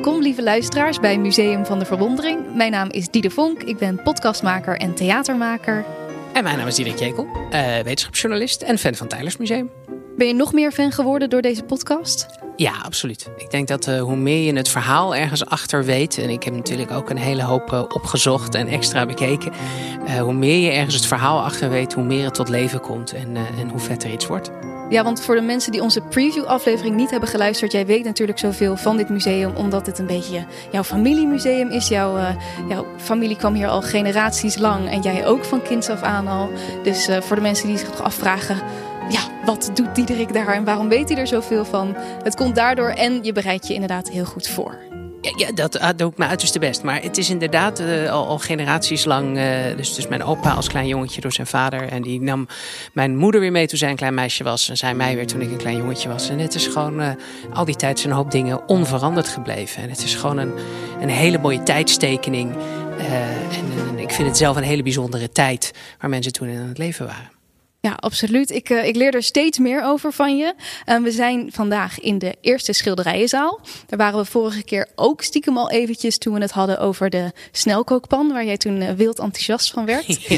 Welkom, lieve luisteraars, bij Museum van de Verwondering. Mijn naam is Diede Vonk, ik ben podcastmaker en theatermaker. En mijn naam is Diederik Jekel, uh, wetenschapsjournalist en fan van Tylers Museum. Ben je nog meer fan geworden door deze podcast? Ja, absoluut. Ik denk dat uh, hoe meer je het verhaal ergens achter weet, en ik heb natuurlijk ook een hele hoop uh, opgezocht en extra bekeken, uh, hoe meer je ergens het verhaal achter weet, hoe meer het tot leven komt en, en hoe vetter iets wordt. Ja, want voor de mensen die onze preview-aflevering niet hebben geluisterd, jij weet natuurlijk zoveel van dit museum, omdat het een beetje jouw familiemuseum is. Jouw, uh, jouw familie kwam hier al generaties lang en jij ook van kinds af aan al. Dus uh, voor de mensen die zich afvragen, ja, wat doet Diederik daar en waarom weet hij er zoveel van? Het komt daardoor en je bereidt je inderdaad heel goed voor. Ja, dat uh, doe ik mijn uiterste best. Maar het is inderdaad uh, al, al, generaties lang. Uh, dus, dus mijn opa als klein jongetje door zijn vader. En die nam mijn moeder weer mee toen zij een klein meisje was. En zij mij weer toen ik een klein jongetje was. En het is gewoon al die tijd zijn hoop dingen onveranderd gebleven. En het is gewoon een, een hele mooie tijdstekening. En, en ik vind het zelf een hele bijzondere tijd waar mensen toen in het leven waren. Ja, absoluut. Ik, uh, ik leer er steeds meer over van je. Uh, we zijn vandaag in de eerste schilderijenzaal. Daar waren we vorige keer ook stiekem al eventjes toen we het hadden over de snelkookpan, waar jij toen uh, wild enthousiast van werd.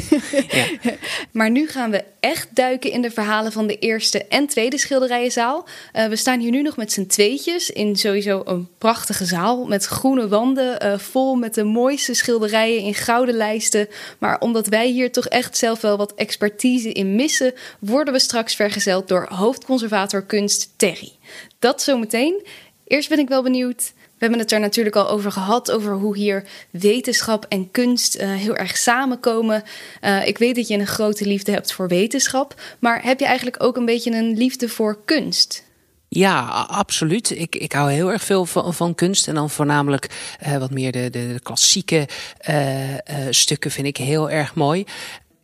ja. maar nu gaan we echt duiken in de verhalen van de eerste en tweede schilderijenzaal. we staan hier nu nog met z'n tweetjes in sowieso een prachtige zaal met groene wanden, vol met de mooiste schilderijen in gouden lijsten. Maar omdat wij hier toch echt zelf wel wat expertise in missen worden we straks vergezeld door hoofdconservator kunst Terry. Dat zometeen. Eerst ben ik wel benieuwd. We hebben het er natuurlijk al over gehad, over hoe hier wetenschap en kunst uh, heel erg samenkomen. Uh, ik weet dat je een grote liefde hebt voor wetenschap, maar heb je eigenlijk ook een beetje een liefde voor kunst? Ja, absoluut. Ik, ik hou heel erg veel van, van kunst. En dan voornamelijk uh, wat meer de, de, klassieke stukken vind ik heel erg mooi.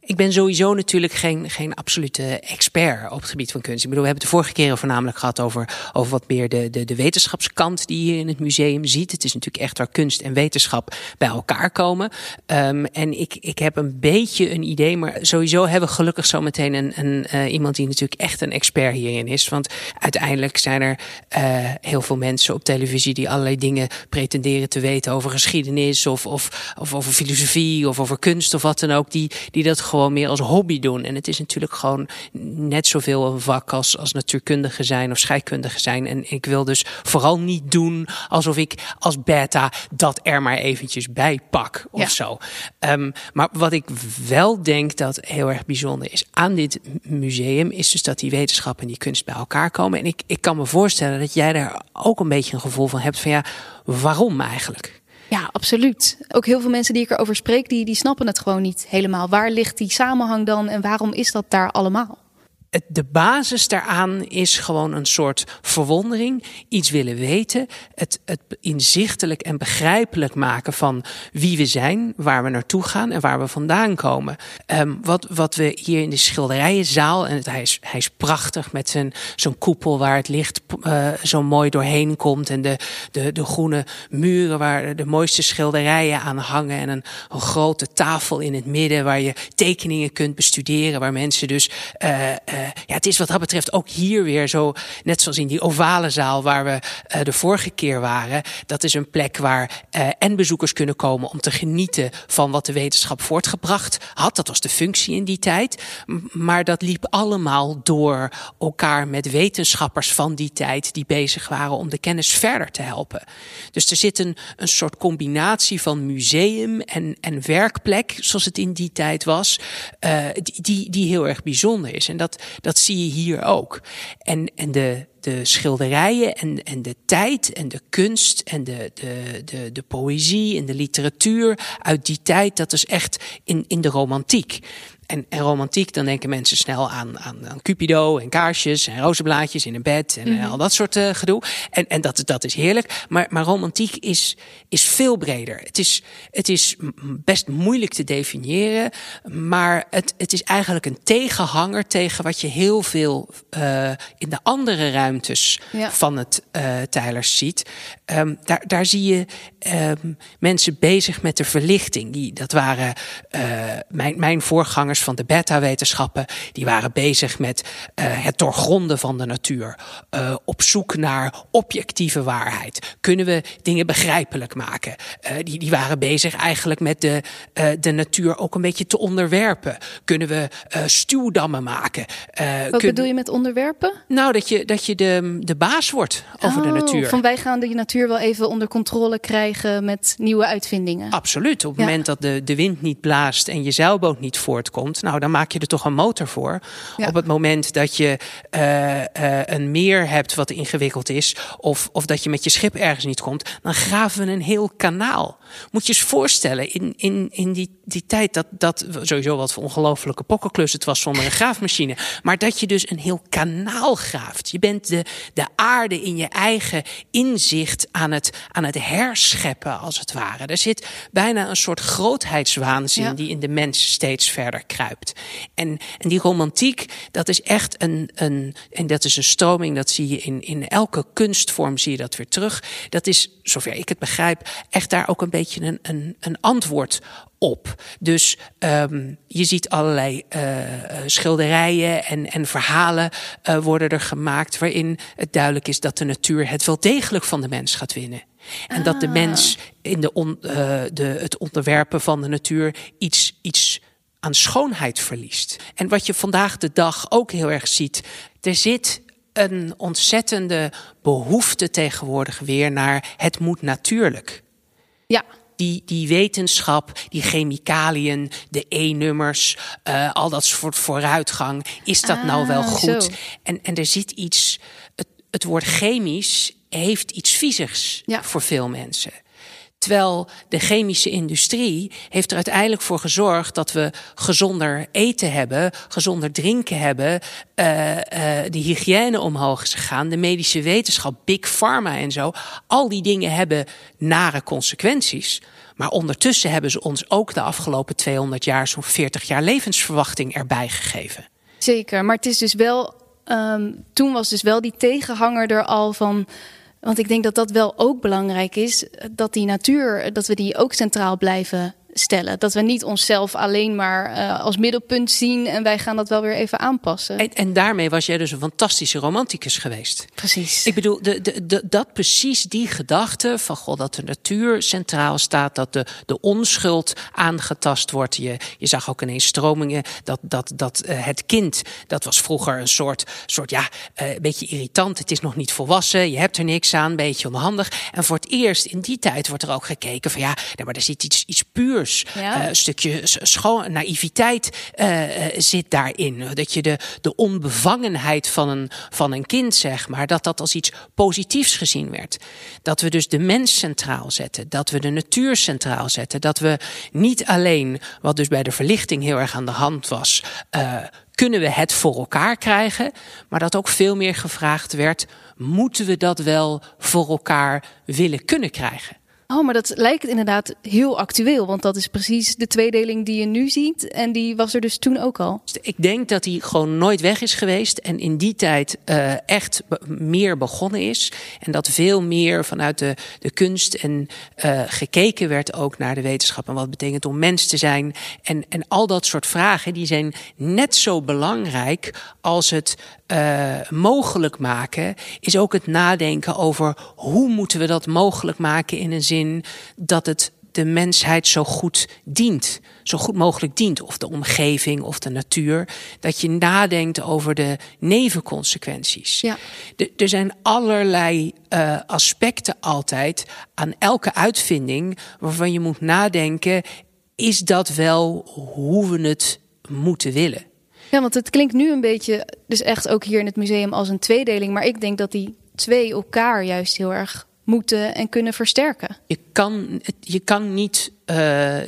Ik ben sowieso natuurlijk geen, geen absolute expert op het gebied van kunst. Ik bedoel, we hebben het de vorige keren voornamelijk gehad over, over wat meer de, de, wetenschapskant die je in het museum ziet. Het is natuurlijk echt waar kunst en wetenschap bij elkaar komen. Um, en ik, ik heb een beetje een idee, maar sowieso hebben we gelukkig zo meteen een, een, uh, iemand die natuurlijk echt een expert hierin is. Want uiteindelijk zijn er uh, heel veel mensen op televisie die allerlei dingen pretenderen te weten over geschiedenis of, of, of over filosofie of over kunst of wat dan ook. Die, die dat gewoon gewoon meer als hobby doen. En het is natuurlijk gewoon net zoveel een vak als, als natuurkundige zijn of scheikundige zijn. En ik wil dus vooral niet doen alsof ik als beta dat er maar eventjes bij pak of ja. zo. Um, maar wat ik wel denk dat heel erg bijzonder is aan dit museum, is dus dat die wetenschap en die kunst bij elkaar komen. En ik, ik kan me voorstellen dat jij daar ook een beetje een gevoel van hebt van ja, waarom eigenlijk? Ja, absoluut. Ook heel veel mensen die ik erover spreek, die, die snappen het gewoon niet helemaal. Waar ligt die samenhang dan en waarom is dat daar allemaal? De basis daaraan is gewoon een soort verwondering, iets willen weten, het, het inzichtelijk en begrijpelijk maken van wie we zijn, waar we naartoe gaan en waar we vandaan komen. Um, wat, wat we hier in de schilderijenzaal, en het, hij, is, hij is prachtig met zijn, zo'n koepel waar het licht uh, zo mooi doorheen komt en de, de, de groene muren waar de mooiste schilderijen aan hangen en een, grote tafel in het midden waar je tekeningen kunt bestuderen, waar mensen dus uh, ja, het is wat dat betreft ook hier weer zo, net zoals in die ovale zaal waar we uh, de vorige keer waren. Dat is een plek waar uh, en bezoekers kunnen komen om te genieten van wat de wetenschap voortgebracht had. Dat was de functie in die tijd. Maar dat liep allemaal door elkaar met wetenschappers van die tijd die bezig waren om de kennis verder te helpen. Dus er zit een, een soort combinatie van museum en, en werkplek, zoals het in die tijd was, die, die, die heel erg bijzonder is. En dat, dat zie je hier ook. En, en de, de schilderijen en, en de tijd en de kunst en de, de, de, de poëzie en de literatuur uit die tijd, dat is echt in, in de romantiek. En, en romantiek, dan denken mensen snel aan, aan, aan Cupido en kaarsjes en rozenblaadjes in een bed en mm -hmm. al dat soort uh, gedoe. En, en dat, dat is heerlijk. Maar, maar romantiek is, is veel breder. Het is, het is best moeilijk te definiëren, maar het, het is eigenlijk een tegenhanger tegen wat je heel veel uh, in de andere ruimtes ja. van het uh, Tylers ziet. Um, daar, daar zie je um, mensen bezig met de verlichting. Die, dat waren mijn, mijn voorgangers van de beta-wetenschappen, die waren bezig met uh, het doorgronden van de natuur. Uh, op zoek naar objectieve waarheid. Kunnen we dingen begrijpelijk maken? Uh, die, die waren bezig eigenlijk met de, de natuur ook een beetje te onderwerpen. Kunnen we stuwdammen maken? Wat bedoel je met onderwerpen? Nou, dat je, dat je de, de baas wordt over oh, de natuur. Van wij gaan de natuur wel even onder controle krijgen met nieuwe uitvindingen. Absoluut. Op het moment dat de, de wind niet blaast en je zeilboot niet voortkomt, nou dan maak je er toch een motor voor. Ja. Op het moment dat je uh, uh, een meer hebt wat ingewikkeld is, of, of dat je met je schip ergens niet komt, dan graven we een heel kanaal. Moet je eens voorstellen, in, in, in die, die tijd dat, dat sowieso wat voor ongelofelijke pokkenklus het was zonder een graafmachine, maar dat je dus een heel kanaal graaft. Je bent de, de aarde in je eigen inzicht aan het, aan het herscheppen, als het ware. Er zit bijna een soort grootheidswaanzin ja. die in de mens steeds verder kruipt. En, en die romantiek, dat is echt een, een, en dat is een stroming, dat zie je in, in elke kunstvorm, zie je dat weer terug. Dat is, zover ik het begrijp, echt daar ook een beetje een, een, een antwoord op. Dus um, je ziet allerlei uh, schilderijen en, en verhalen uh, worden er gemaakt waarin het duidelijk is dat de natuur het wel degelijk van de mens gaat winnen. En ah. dat de mens in de on, uh, de, het onderwerpen van de natuur iets, iets aan schoonheid verliest. En wat je vandaag de dag ook heel erg ziet, er zit een ontzettende behoefte tegenwoordig weer naar het moet natuurlijk. Ja. Die, die wetenschap, die chemicaliën, de E-nummers, uh, al dat soort vooruitgang. Is dat ah, nou wel goed? En, en er zit iets, het, het woord chemisch heeft iets viezigs ja. voor veel mensen. Terwijl de chemische industrie heeft er uiteindelijk voor gezorgd dat we gezonder eten hebben, gezonder drinken hebben, uh, uh, de hygiëne omhoog is gegaan, de medische wetenschap, big pharma en zo. Al die dingen hebben nare consequenties. Maar ondertussen hebben ze ons ook de afgelopen 200 jaar zo'n 40 jaar levensverwachting erbij gegeven. Zeker, maar het is dus wel. Um, toen was dus wel die tegenhanger er al van want ik denk dat dat wel ook belangrijk is, dat die natuur, dat we die ook centraal blijven stellen. Dat we niet onszelf alleen maar uh, als middelpunt zien en wij gaan dat wel weer even aanpassen. En, en daarmee was jij dus een fantastische romanticus geweest. Precies. Ik bedoel, de, de, de, dat precies die gedachte van God, dat de natuur centraal staat, dat de, de onschuld aangetast wordt. Je, je zag ook ineens stromingen dat, dat, dat uh, het kind, dat was vroeger een soort, soort ja, uh, een beetje irritant. Het is nog niet volwassen, je hebt er niks aan, een beetje onhandig. En voor het eerst in die tijd wordt er ook gekeken van ja, nee, maar er zit iets, iets puurs ja. Uh, een stukje schoon, naïviteit uh, zit daarin. Dat je de, de onbevangenheid van een, van een kind, zeg maar, dat dat als iets positiefs gezien werd. Dat we dus de mens centraal zetten. Dat we de natuur centraal zetten. Dat we niet alleen, wat dus bij de verlichting heel erg aan de hand was, uh, kunnen we het voor elkaar krijgen? Maar dat ook veel meer gevraagd werd: moeten we dat wel voor elkaar willen kunnen krijgen? Oh, maar dat lijkt inderdaad heel actueel. Want dat is precies de tweedeling die je nu ziet. En die was er dus toen ook al. Ik denk dat die gewoon nooit weg is geweest. En in die tijd uh, echt meer begonnen is. En dat veel meer vanuit de, de kunst en uh, gekeken werd ook naar de wetenschap. En wat betekent om mens te zijn. En, en al dat soort vragen, die zijn net zo belangrijk als het uh, mogelijk maken. Is ook het nadenken over hoe moeten we dat mogelijk maken in een zin dat het de mensheid zo goed dient. Zo goed mogelijk dient. Of de omgeving of de natuur. Dat je nadenkt over de nevenconsequenties. Ja. De, er zijn allerlei uh, aspecten altijd aan elke uitvinding. waarvan je moet nadenken: is dat wel hoe we het moeten willen? Ja, want het klinkt nu een beetje, dus echt ook hier in het museum als een tweedeling. Maar ik denk dat die twee elkaar juist heel erg moeten en kunnen versterken. Je kan, je kan niet uh,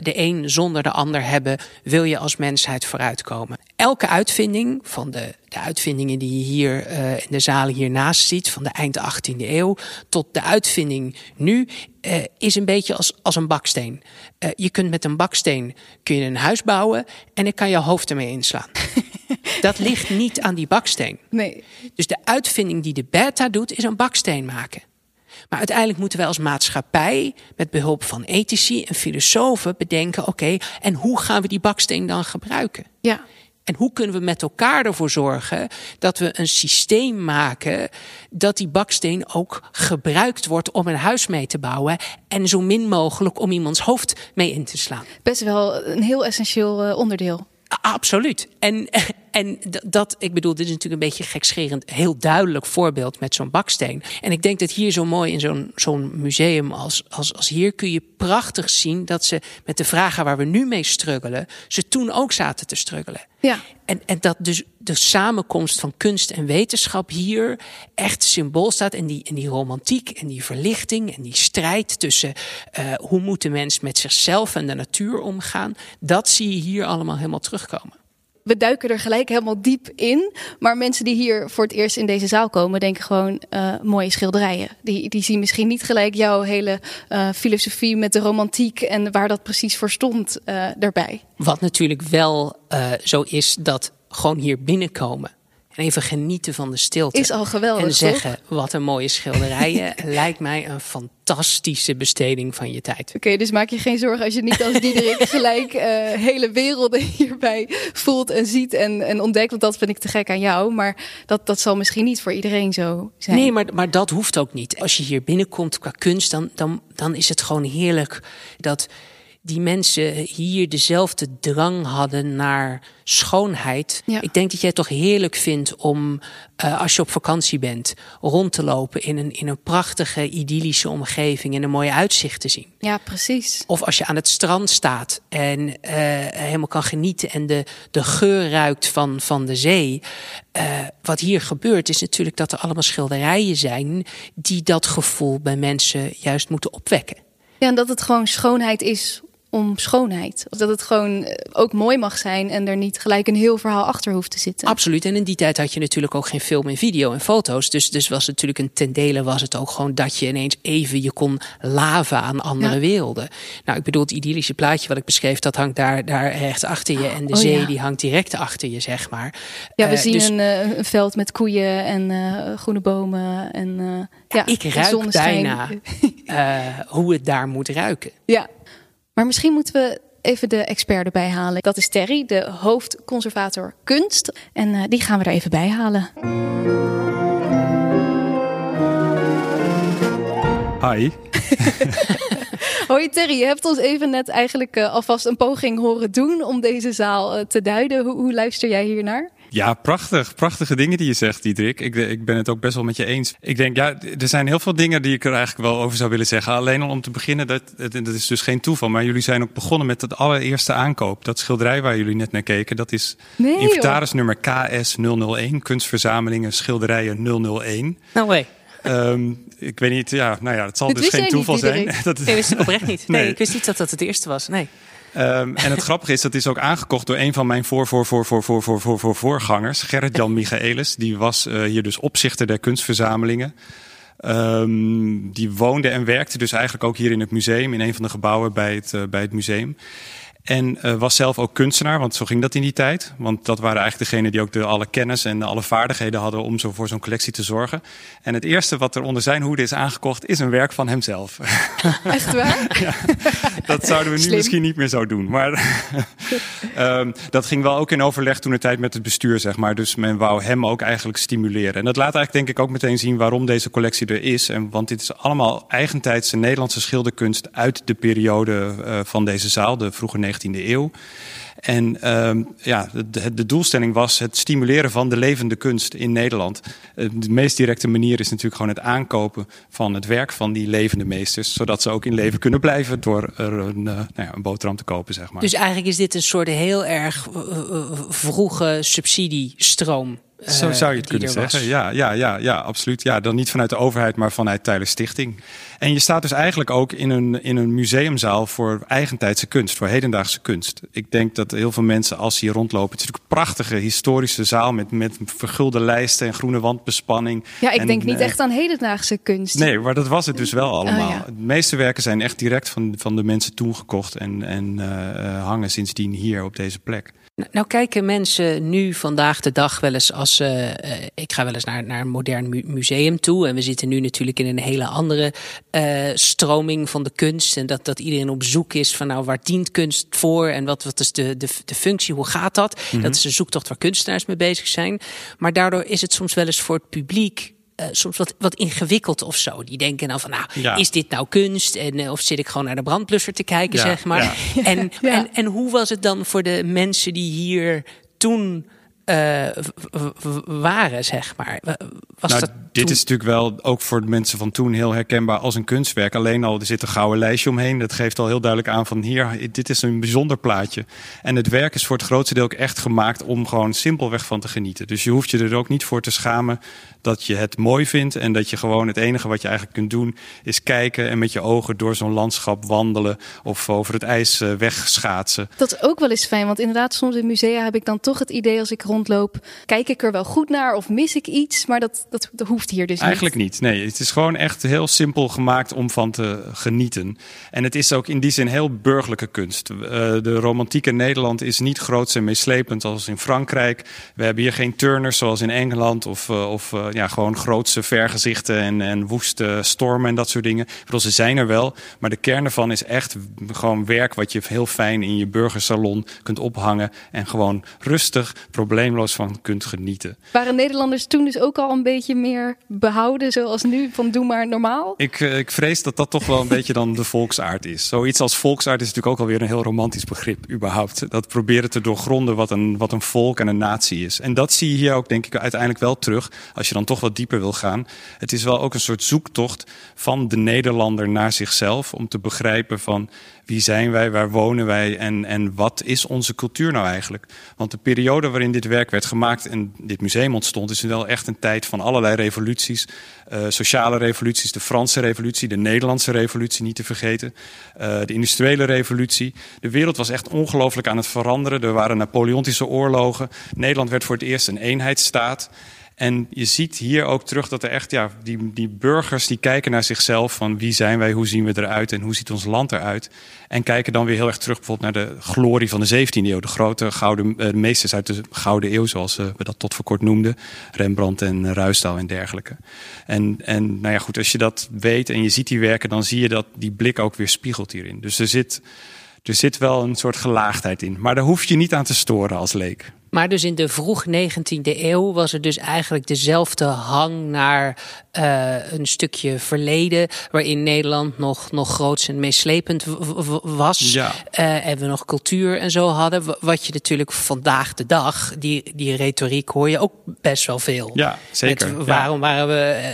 de een zonder de ander hebben, wil je als mensheid vooruitkomen. Elke uitvinding, van de, de uitvindingen die je hier uh, in de zalen hiernaast ziet, van de eind 18e eeuw tot de uitvinding nu, uh, is een beetje als, als een baksteen. je kunt met een baksteen kun je een huis bouwen en ik kan je hoofd ermee inslaan. Dat ligt niet aan die baksteen. Nee. Dus de uitvinding die de beta doet, is een baksteen maken. Maar uiteindelijk moeten wij als maatschappij met behulp van ethici en filosofen bedenken: oké, en hoe gaan we die baksteen dan gebruiken? Ja. En hoe kunnen we met elkaar ervoor zorgen dat we een systeem maken dat die baksteen ook gebruikt wordt om een huis mee te bouwen en zo min mogelijk om iemands hoofd mee in te slaan? Best wel een heel essentieel eh, onderdeel. Absoluut. En, en dat, ik bedoel, dit is natuurlijk een beetje gekscherend, heel duidelijk voorbeeld met zo'n baksteen. En ik denk dat hier zo mooi in zo'n zo'n museum als, als, als hier kun je prachtig zien dat ze met de vragen waar we nu mee struggelen, ze toen ook zaten te struggelen. Ja. En, en dat dus de samenkomst van kunst en wetenschap hier echt symbool staat. En die, en die romantiek en die verlichting en die strijd tussen uh, hoe moet de mens met zichzelf en de natuur omgaan. Dat zie je hier allemaal helemaal terugkomen we duiken er gelijk helemaal diep in. Maar mensen die hier voor het eerst in deze zaal komen, denken gewoon uh, mooie schilderijen. Die, die zien misschien niet gelijk jouw hele uh, filosofie met de romantiek en waar dat precies voor stond uh, daarbij. Wat natuurlijk wel zo is dat gewoon hier binnenkomen en even genieten van de stilte. Is al geweldig. En zeggen, wat een mooie schilderijen. lijkt mij een fantastische besteding van je tijd. Oké, dus maak je geen zorgen als je niet als Diederik gelijk uh, hele werelden hierbij voelt en ziet en, en ontdekt. Want dat vind ik te gek aan jou. Maar dat, dat zal misschien niet voor iedereen zo zijn. Nee, maar, maar dat hoeft ook niet. Als je hier binnenkomt qua kunst, dan, dan, dan is het gewoon heerlijk dat die mensen hier dezelfde drang hadden naar schoonheid. Ja. Ik denk dat jij het toch heerlijk vindt om, uh, als je op vakantie bent, rond te lopen in een, in een prachtige, idyllische omgeving en een mooie uitzicht te zien. Ja, precies. Of als je aan het strand staat en uh, helemaal kan genieten en de, de geur ruikt van, van de zee. Uh, wat hier gebeurt is natuurlijk dat er allemaal schilderijen zijn die dat gevoel bij mensen juist moeten opwekken. Ja, en dat het gewoon schoonheid is om schoonheid. Dat het gewoon eh, ook mooi mag zijn en er niet gelijk een heel verhaal achter hoeft te zitten. Absoluut. En in die tijd had je natuurlijk ook geen film en video en foto's. Dus, dus was het natuurlijk een ten dele was het ook gewoon dat je ineens even je kon laven aan andere ja. werelden. Nou, ik bedoel, het idyllische plaatje wat ik beschreef, dat hangt daar, daar rechts achter je. En de oh, zee ja. die hangt direct achter je, zeg maar. Ja, we Uh, zien dus- een, uh, een veld met koeien en uh, groene bomen. En, uh, ja, ik ruik bijna hoe het daar moet ruiken. Ja, maar misschien moeten we even de expert erbij halen. Dat is Terry, de hoofdconservator kunst. En uh, die gaan we er even bij halen. Hi. Hoi Terry, je hebt ons even net eigenlijk uh, alvast een poging horen doen om deze zaal uh, te duiden. Hoe, hoe luister jij hier naar? Ja, prachtig. Prachtige dingen die je zegt, Diederik. Ik, ik ben het ook best wel met je eens. Ik denk, ja, er zijn heel veel dingen die ik er eigenlijk wel over zou willen zeggen. Alleen al om te beginnen, dat, dat is dus geen toeval. Maar jullie zijn ook begonnen met het allereerste aankoop. Dat schilderij waar jullie net naar keken, dat is nee, inventarisnummer KS001. Kunstverzamelingen schilderijen 001. No way. Um, ik weet niet, ja, nou ja, het zal dus geen toeval niet, zijn. dat nee, wist ik oprecht niet. Nee, Nee. ik wist niet dat dat het eerste was. Nee. Um, en het grappige is, dat is ook aangekocht door een van mijn voor, voor, voor, voor, voor, voor, voor, voor voorgangers, Gerrit-Jan Michaelis. Die was uh, hier dus opzichter der kunstverzamelingen. Um, die woonde en werkte dus eigenlijk ook hier in het museum, in een van de gebouwen bij het, uh, bij het museum. En uh, was zelf ook kunstenaar, want zo ging dat in die tijd. Want dat waren eigenlijk degenen die ook de, alle kennis en alle vaardigheden hadden om zo voor zo'n collectie te zorgen. En het eerste wat er onder zijn hoede is aangekocht, is een werk van hemzelf. Echt waar? ja, dat zouden we nu Slim. misschien niet meer zo doen. Maar um, dat ging wel ook in overleg toen de tijd met het bestuur, zeg maar. Dus men wou hem ook eigenlijk stimuleren. En dat laat eigenlijk denk ik ook meteen zien waarom deze collectie er is. En, want dit is allemaal eigentijdse Nederlandse schilderkunst uit de periode uh, van deze zaal, de vroege 19e eeuw. En um, ja, de, de, doelstelling was het stimuleren van de levende kunst in Nederland. Uh, de meest directe manier is natuurlijk gewoon het aankopen van het werk van die levende meesters. Zodat ze ook in leven kunnen blijven door er een, uh, nou ja, een boterham te kopen, zeg maar. Dus eigenlijk is dit een soort heel erg uh, vroege subsidiestroom. Zo zou je het kunnen was. zeggen. Ja, ja, ja, ja, absoluut. Ja, dan niet vanuit de overheid, maar vanuit Tyler Stichting. En je staat dus eigenlijk ook in een, in een museumzaal voor eigentijdse kunst, voor hedendaagse kunst. Ik denk dat heel veel mensen, als ze hier rondlopen, het is natuurlijk een prachtige historische zaal met, met vergulde lijsten en groene wandbespanning. Ja, ik en, denk niet eh, echt aan hedendaagse kunst. Nee, maar dat was het dus wel allemaal. Oh, ja. De meeste werken zijn echt direct van, van de mensen toen gekocht en, en uh, hangen sindsdien hier op deze plek. Nou, kijken mensen nu vandaag de dag wel eens als uh, ik ga wel eens naar, naar een modern museum toe. En we zitten nu natuurlijk in een hele andere uh, stroming van de kunst. En dat, dat iedereen op zoek is van nou, waar dient kunst voor? En wat, wat is de, de, de functie? Hoe gaat dat? Mhm. Dat is een zoektocht waar kunstenaars mee bezig zijn. Maar daardoor is het soms wel eens voor het publiek uh, soms wat, wat ingewikkeld of zo. Die denken dan van, nou, ja. is dit nou kunst? En, uh, of zit ik gewoon naar de brandblusser te kijken, ja, zeg maar. Ja. En, en, en hoe was het dan voor de mensen die hier toen uh, waren, zeg maar? Was nou, dat dit is natuurlijk wel ook voor de mensen van toen heel herkenbaar als een kunstwerk. Alleen al, er zit een gouden lijstje omheen. Dat geeft al heel duidelijk aan van hier, dit is een bijzonder plaatje. En het werk is voor het grootste deel ook echt gemaakt om gewoon simpelweg van te genieten. Dus je hoeft je er ook niet voor te schamen dat je het mooi vindt. En dat je gewoon het enige wat je eigenlijk kunt doen is kijken en met je ogen door zo'n landschap wandelen. Of over het ijs uh, wegschaatsen. Dat is ook wel eens fijn, want inderdaad soms in musea heb ik dan toch het idee als ik rondloop. Kijk ik er wel goed naar of mis ik iets? Maar dat, dat, dat hoeft hier dus Eigenlijk niet. Nee, het is gewoon echt heel simpel gemaakt om van te genieten. En het is ook in die zin heel burgerlijke kunst. Uh, de romantieke Nederland is niet groots en meeslepend als in Frankrijk. We hebben hier geen turners zoals in Engeland of, uh, of uh, ja, gewoon grootse vergezichten en, en woeste stormen en dat soort dingen. bedoel, ze zijn er wel, maar de kern ervan is echt gewoon werk wat je heel fijn in je burgersalon kunt ophangen en gewoon rustig, probleemloos van kunt genieten. Waren Nederlanders toen dus ook al een beetje meer behouden zoals nu? Van doe maar normaal? Ik, eh, ik vrees dat dat toch wel een beetje dan de volksaard is. Zoiets als volksaard is natuurlijk ook alweer een heel romantisch begrip überhaupt. Dat proberen te doorgronden wat een, wat een volk en een natie is. En dat zie je hier ook denk ik uiteindelijk wel terug. Als je dan toch wat dieper wil gaan. Het is wel ook een soort zoektocht van de Nederlander naar zichzelf. Om te begrijpen van wie zijn wij, waar wonen wij en, en wat is onze cultuur nou eigenlijk? Want de periode waarin dit werk werd gemaakt en dit museum ontstond, is wel echt een tijd van allerlei revoluties. Uh, sociale revoluties, de Franse revolutie, de Nederlandse revolutie niet te vergeten, uh, de industriële revolutie. De wereld was echt ongelooflijk aan het veranderen. Er waren Napoleontische oorlogen. Nederland werd voor het eerst een eenheidsstaat. En je ziet hier ook terug dat er echt, ja, die, die burgers die kijken naar zichzelf van wie zijn wij, hoe zien we eruit en hoe ziet ons land eruit. En kijken dan weer heel erg terug bijvoorbeeld naar de glorie van de 17e eeuw. De grote gouden uh, meesters uit de Gouden Eeuw, zoals uh, we dat tot voor kort noemden. Rembrandt en Ruisdael en dergelijke. En, en nou ja, goed, als je dat weet en je ziet die werken, dan zie je dat die blik ook weer spiegelt hierin. Dus er zit, er zit wel een soort gelaagdheid in. Maar daar hoef je niet aan te storen als leek. Maar dus in de vroeg 19e eeuw was er dus eigenlijk dezelfde hang naar uh, een stukje verleden. Waarin Nederland nog, nog groots en meeslepend was. Ja. Uh, en we nog cultuur en zo hadden. Wat je natuurlijk vandaag de dag, die, die retoriek hoor je ook best wel veel. Ja, zeker. waarom waren we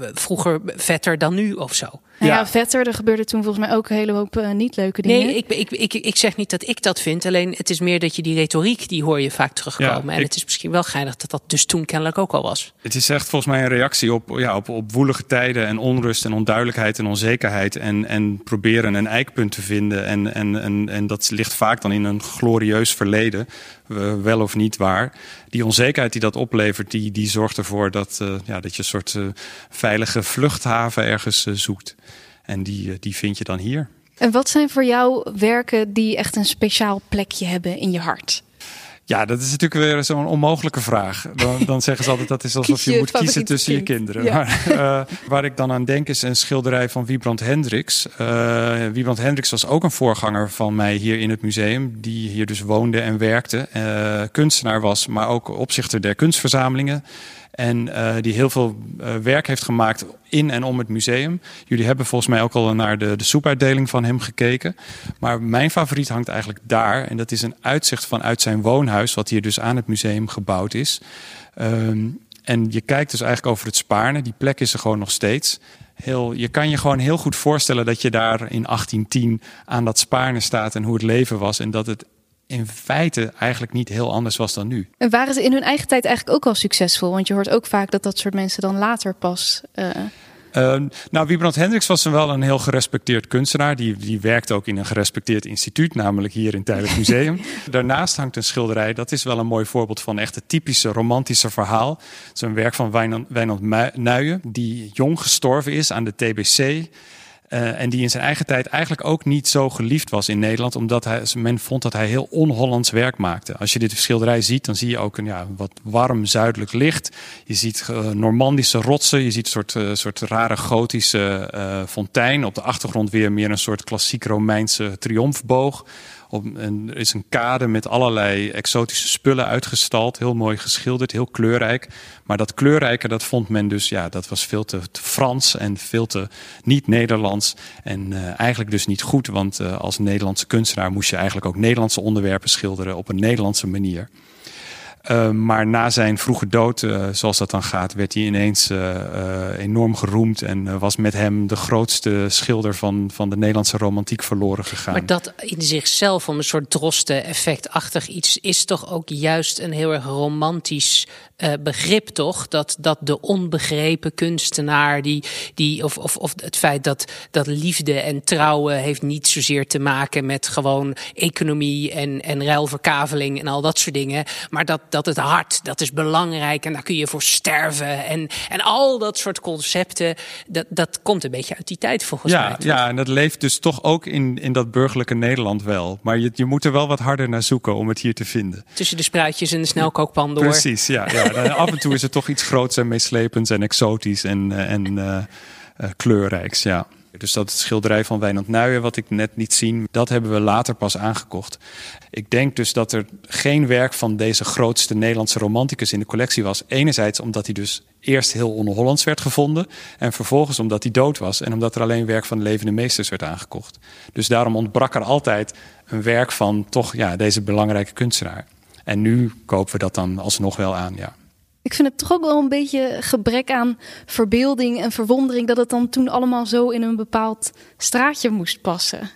uh, vroeger vetter dan nu of zo? Nou ja. ja, vetter. Er gebeurde toen volgens mij ook een hele hoop uh, niet leuke dingen. Nee, ik, ik, ik, ik zeg niet dat ik dat vind. Alleen het is meer dat je die retoriek, die hoor je vaak terugkomen. en het is misschien wel geinig dat dat dus toen kennelijk ook al was. Het is echt volgens mij een reactie op, ja, op, op woelige tijden en onrust en onduidelijkheid en onzekerheid. En, en proberen een eikpunt te vinden. En, en, en, dat ligt vaak dan in een glorieus verleden. wel of niet waar. Die onzekerheid die dat oplevert, die, die zorgt ervoor dat, uh, ja, dat je een soort uh, veilige vluchthaven ergens zoekt. En die, die vind je dan hier. En wat zijn voor jou werken die echt een speciaal plekje hebben in je hart? Ja, dat is natuurlijk weer zo'n onmogelijke vraag. Dan, dan zeggen ze altijd dat is alsof je, je moet kiezen tussen je kinderen. Maar, uh, waar ik dan aan denk is een schilderij van Wiebrand Hendricks. Uh, Wiebrand Hendricks was ook een voorganger van mij hier in het museum. Die hier dus woonde en werkte. Uh, kunstenaar was, maar ook opzichter der kunstverzamelingen. En uh, die heel veel uh, werk heeft gemaakt in en om het museum. Jullie hebben volgens mij ook al naar de, de soepuitdeling van hem gekeken. Maar mijn favoriet hangt eigenlijk daar. En dat is een uitzicht vanuit zijn woonhuis, wat hier dus aan het museum gebouwd is. Um, en je kijkt dus eigenlijk over het Spaarne. Die plek is er gewoon nog steeds. Heel, je kan je gewoon heel goed voorstellen dat je daar in 1810 aan dat Spaarne staat en hoe het leven was. En dat het in feite eigenlijk niet heel anders was dan nu. En waren ze in hun eigen tijd eigenlijk ook al succesvol? Want je hoort ook vaak dat dat soort mensen dan later pas. Uh... Uh, nou, Wiebrand Hendricks was wel een heel gerespecteerd kunstenaar. Die, die werkte ook in een gerespecteerd instituut, namelijk hier in Tijdelijk Museum. Daarnaast hangt een schilderij, dat is wel een mooi voorbeeld van echt het typische romantische verhaal. Het is een werk van Wijnand, Wijnand Nuijen, die jong gestorven is aan de TBC. Uh, en die in zijn eigen tijd eigenlijk ook niet zo geliefd was in Nederland, omdat hij, men vond dat hij heel on-Hollands werk maakte. Als je dit schilderij ziet, dan zie je ook een ja, wat warm zuidelijk licht. Je ziet uh, Normandische rotsen, je ziet een soort, uh, soort rare gotische fontein. Op de achtergrond weer meer een soort klassiek Romeinse triomfboog. Op, en er is een kade met allerlei exotische spullen uitgestald. Heel mooi geschilderd, heel kleurrijk. Maar dat kleurrijke, dat vond men dus, ja, dat was veel te, Frans en veel te niet Nederlands. En uh, eigenlijk dus niet goed, want uh, als Nederlandse kunstenaar moest je eigenlijk ook Nederlandse onderwerpen schilderen op een Nederlandse manier. Uh, maar na zijn vroege dood, uh, zoals dat dan gaat, werd hij ineens uh, enorm geroemd. En was met hem de grootste schilder van, van de Nederlandse romantiek verloren gegaan. Maar dat in zichzelf, om een soort drosten-effectachtig iets, is toch ook juist een heel erg romantisch begrip, toch? Dat, dat de onbegrepen kunstenaar, die, die, of, of, of het feit dat, dat liefde en trouwen heeft niet zozeer te maken met gewoon economie en, en ruilverkaveling en al dat soort dingen. Maar dat dat het hart, dat is belangrijk en daar kun je voor sterven. En, en al dat soort concepten, dat, dat komt een beetje uit die tijd volgens ja, mij. Ja, en dat leeft dus toch ook in, in dat burgerlijke Nederland wel. Maar je, je moet er wel wat harder naar zoeken om het hier te vinden. Tussen de spruitjes en de snelkookpan door. Precies, ja. ja. af en toe is het toch iets groots en meeslepends en exotisch en, en uh, uh, kleurrijks, ja. Dus dat schilderij van Wijnand Nuijen, wat ik net niet zien, dat hebben we later pas aangekocht. Ik denk dus dat er geen werk van deze grootste Nederlandse romanticus in de collectie was. Enerzijds omdat hij dus eerst heel on-Hollands werd gevonden. En vervolgens omdat hij dood was. En omdat er alleen werk van levende meesters werd aangekocht. Dus daarom ontbrak er altijd een werk van toch ja, deze belangrijke kunstenaar. En nu kopen we dat dan alsnog wel aan, ja. Ik vind het toch ook wel een beetje gebrek aan verbeelding en verwondering dat het dan toen allemaal zo in een bepaald straatje moest passen.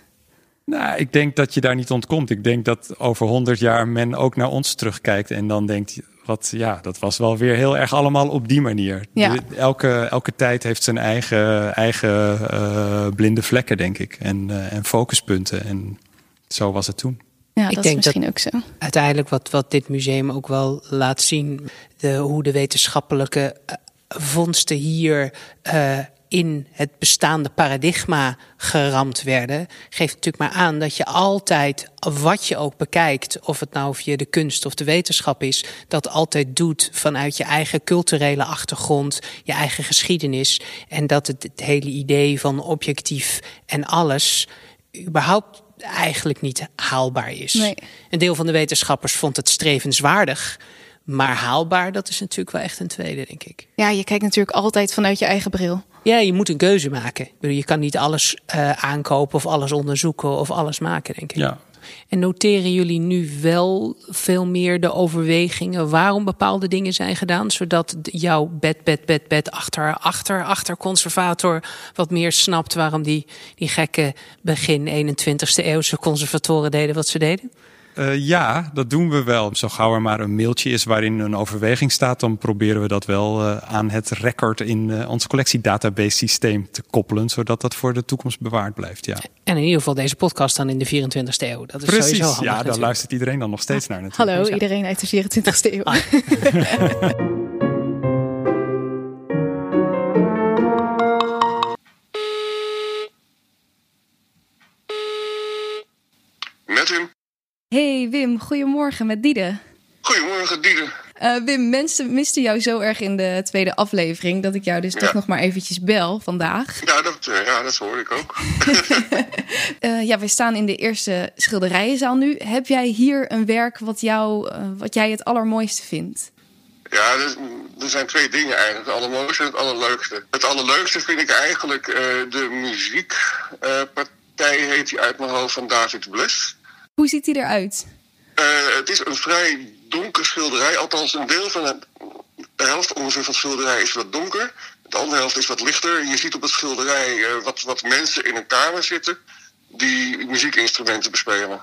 Nou, ik denk dat je daar niet ontkomt. Ik denk dat over honderd jaar men ook naar ons terugkijkt en dan denkt, wat ja, dat was wel weer heel erg allemaal op die manier. Ja. elke, elke tijd heeft zijn eigen, eigen uh, blinde vlekken, denk ik, en, uh, en focuspunten. En zo was het toen. Ja, ik dat denk is misschien dat ook zo. Uiteindelijk wat, wat dit museum ook wel laat zien, de, hoe de wetenschappelijke uh, vondsten hier uh, in het bestaande paradigma geramd werden, geeft natuurlijk maar aan dat je altijd, wat je ook bekijkt, of het nou via de kunst of de wetenschap is, dat altijd doet vanuit je eigen culturele achtergrond, je eigen geschiedenis. En dat het, het hele idee van objectief en alles überhaupt eigenlijk niet haalbaar is. Nee. Een deel van de wetenschappers vond het strevenswaardig. Maar haalbaar, dat is natuurlijk wel echt een tweede, denk ik. Ja, je kijkt natuurlijk altijd vanuit je eigen bril. Ja, je moet een keuze maken. Je kan niet alles uh, aankopen of alles onderzoeken of alles maken, denk ik. Ja. En noteren jullie nu wel veel meer de overwegingen waarom bepaalde dingen zijn gedaan, zodat jouw bed, bed, bed, bed achter, achter, achter conservator wat meer snapt waarom die, die gekke begin 21ste eeuwse conservatoren deden wat ze deden? Uh, ja, dat doen we wel. Zo gauw er maar een mailtje is waarin een overweging staat, dan proberen we dat wel uh, aan het record in uh, ons collectiedatabase systeem te koppelen, zodat dat voor de toekomst bewaard blijft. Ja. En in ieder geval deze podcast dan in de 24e eeuw. Dat is Precies, sowieso handig, ja, daar luistert iedereen dan nog steeds naar natuurlijk. Hallo, ja. iedereen uit de 24ste eeuw. Met Hey Wim, goedemorgen met Diede. Goedemorgen, Diede. Uh, Wim, mensen misten jou zo erg in de tweede aflevering dat ik jou dus Ja. toch nog maar eventjes bel vandaag. Ja, dat, eh, ja, dat hoor ik ook. Uh, ja, wij staan in de eerste schilderijenzaal nu. Heb jij hier een werk wat, jou, wat jij het allermooiste vindt? Ja, er, er zijn twee dingen eigenlijk. Het allermooiste en het allerleukste. Het allerleukste vind ik eigenlijk eh, de muziekpartij, heet die uit mijn hoofd, van David Bless. Hoe ziet die eruit? Eh, het is een vrij donker schilderij. Althans, een deel van het, de helft ongeveer van het schilderij is wat donker. De andere helft is wat lichter. Je ziet op het schilderij eh, wat, wat mensen in een kamer zitten die muziekinstrumenten bespelen.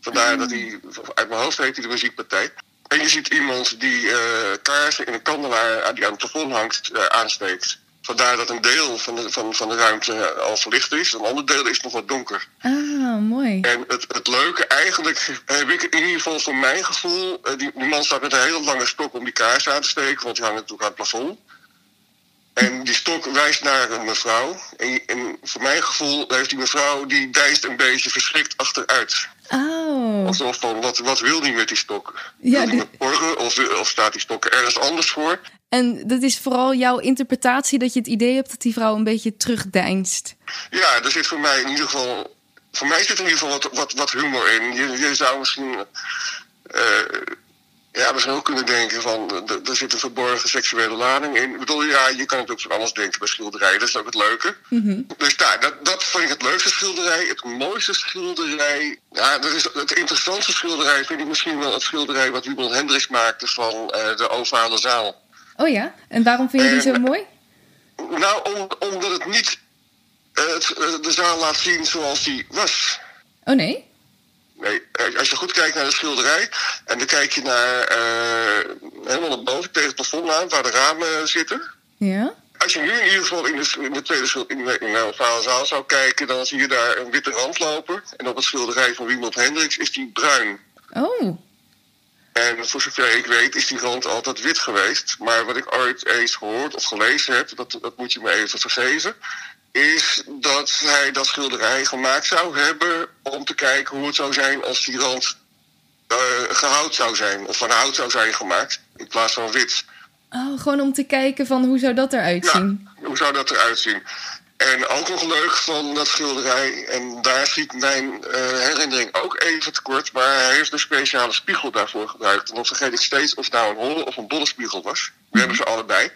Vandaar dat hij, uit mijn hoofd heet hij de muziekpartij. En je ziet iemand die eh, kaarsen in een kandelaar die aan het plafond hangt aansteekt. Vandaar dat een deel van de, van, van de ruimte al verlicht is. Een ander deel is nog wat donker. Ah, mooi. En het, het leuke, eigenlijk heb ik in ieder geval voor mijn gevoel... eh, die, die man staat met een hele lange stok om die kaars aan te steken... want die hangt natuurlijk aan het plafond. En die stok wijst naar een mevrouw. En, en voor mijn gevoel heeft die mevrouw, die dijst een beetje verschrikt achteruit. Oh. Alsof van, wat, wat wil die met die stok? Ja, wil die met morgen of, of staat die stok ergens anders voor? En dat is vooral jouw interpretatie dat je het idee hebt dat die vrouw een beetje terugdeinst. Ja, er zit voor mij in ieder geval. Voor mij zit er in ieder geval wat, wat, wat humor in. Je, je zou misschien. eh ja, we ook kunnen denken van. d- Er zit een verborgen seksuele lading in. Ik bedoel, ja, je kan het ook van alles denken bij schilderijen. Dat is ook het leuke. Dus daar, dat, dat vond ik het leukste schilderij. Het mooiste schilderij. Ja, dat is het interessantste schilderij vind ik misschien wel het schilderij wat Hubert Hendricks maakte van eh, de ovale zaal. Oh ja? En waarom vind je die zo Eh, mooi? Nou, om, omdat het niet eh, het, eh, de zaal laat zien zoals die was. Oh nee? Nee, eh, als je goed kijkt naar de schilderij en dan kijk je naar eh, helemaal naar boven tegen het plafond aan waar de ramen zitten. Ja? Als je nu in ieder geval in de, in de tweede in de, in de zaal zou kijken, dan zie je daar een witte rand lopen. En op het schilderij van Wiemelt Hendricks is die bruin. Oh. En voor zover ik weet is die rand altijd wit geweest. Maar wat ik ooit eens gehoord of gelezen heb, dat, dat moet je me even vergeven, is dat hij dat schilderij gemaakt zou hebben om te kijken hoe het zou zijn als die rand eh, gehout zou zijn of van hout zou zijn gemaakt in plaats van wit. Oh, gewoon om te kijken van hoe zou dat eruit Ja, zien? hoe zou dat eruit zien? En ook nog leuk van dat schilderij, en daar schiet mijn eh, herinnering ook even tekort, maar hij heeft een speciale spiegel daarvoor gebruikt. En dan vergeet ik steeds of het nou een holle of een bolle spiegel was. We hebben ze allebei.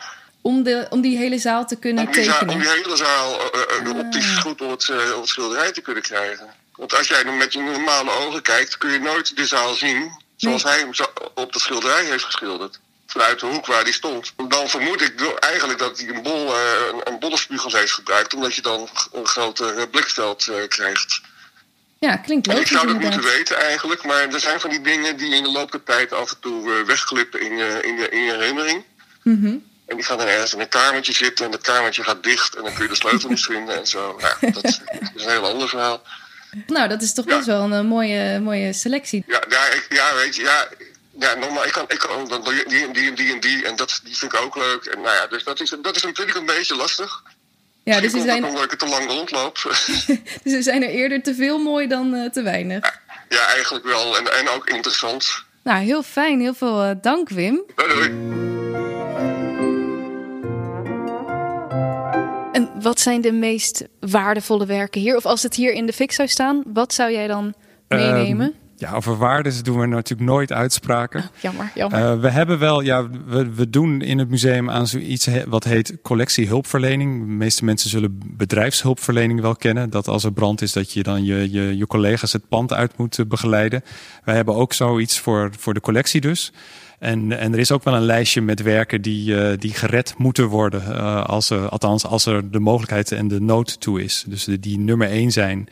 Om, de, om die hele zaal te kunnen Om zaal- om tekenen. die hele zaal eh, eh, optisch goed op het, eh, op het schilderij te kunnen krijgen. Want als jij nu met je normale ogen kijkt, kun je nooit de zaal zien zoals hij hem zo- op het schilderij heeft geschilderd. Vanuit de hoek waar die stond. Dan vermoed ik eigenlijk dat hij een, bol, eh, een, een bolle spiegel heeft gebruikt, omdat je dan een groter eh, blikveld eh, krijgt. Ja, klinkt En ik logisch zou dat moeten weten eigenlijk, maar er zijn van die dingen die in de loop der tijd af en toe eh, wegglippen in je, in, je, in je herinnering. Mhm. En die gaan dan ergens in een kamertje zitten en dat kamertje gaat dicht en dan kun je de sleutel niet vinden en zo. Ja, dat is een heel ander verhaal. Nou, dat is toch Ja. best wel een eh, mooie, mooie selectie. Ja, ja, ik, ja weet je, ja, ja normaal, ik kan, ik kan dan die, en die en die en die en dat, die vind ik ook leuk. En nou ja, dus dat is, dat is natuurlijk een beetje lastig. Ja, dus er, het zijn, omdat ik er te lang rondloop. dus er zijn er eerder te veel mooi dan eh, te weinig. ja, eigenlijk wel. En, en ook interessant. Nou, heel fijn. Heel veel eh, dank, Wim. Doei, doei. En wat zijn de meest waardevolle werken hier? Of als het hier in de fik zou staan, wat zou jij dan meenemen? Ehm, ja, over waardes doen we natuurlijk nooit uitspraken. jammer, jammer. Eh, we hebben wel, ja, we, we doen in het museum aan zoiets he- wat heet collectiehulpverlening. De meeste mensen zullen bedrijfshulpverlening wel kennen. Dat als er brand is, dat je dan je, je, je collega's het pand uit moet eh, begeleiden. Wij hebben ook zoiets voor, voor de collectie dus. En, en er is ook wel een lijstje met werken die, eh, die gered moeten worden. eh, als er, althans, als er de mogelijkheid en de nood toe is. Dus die, die nummer één zijn.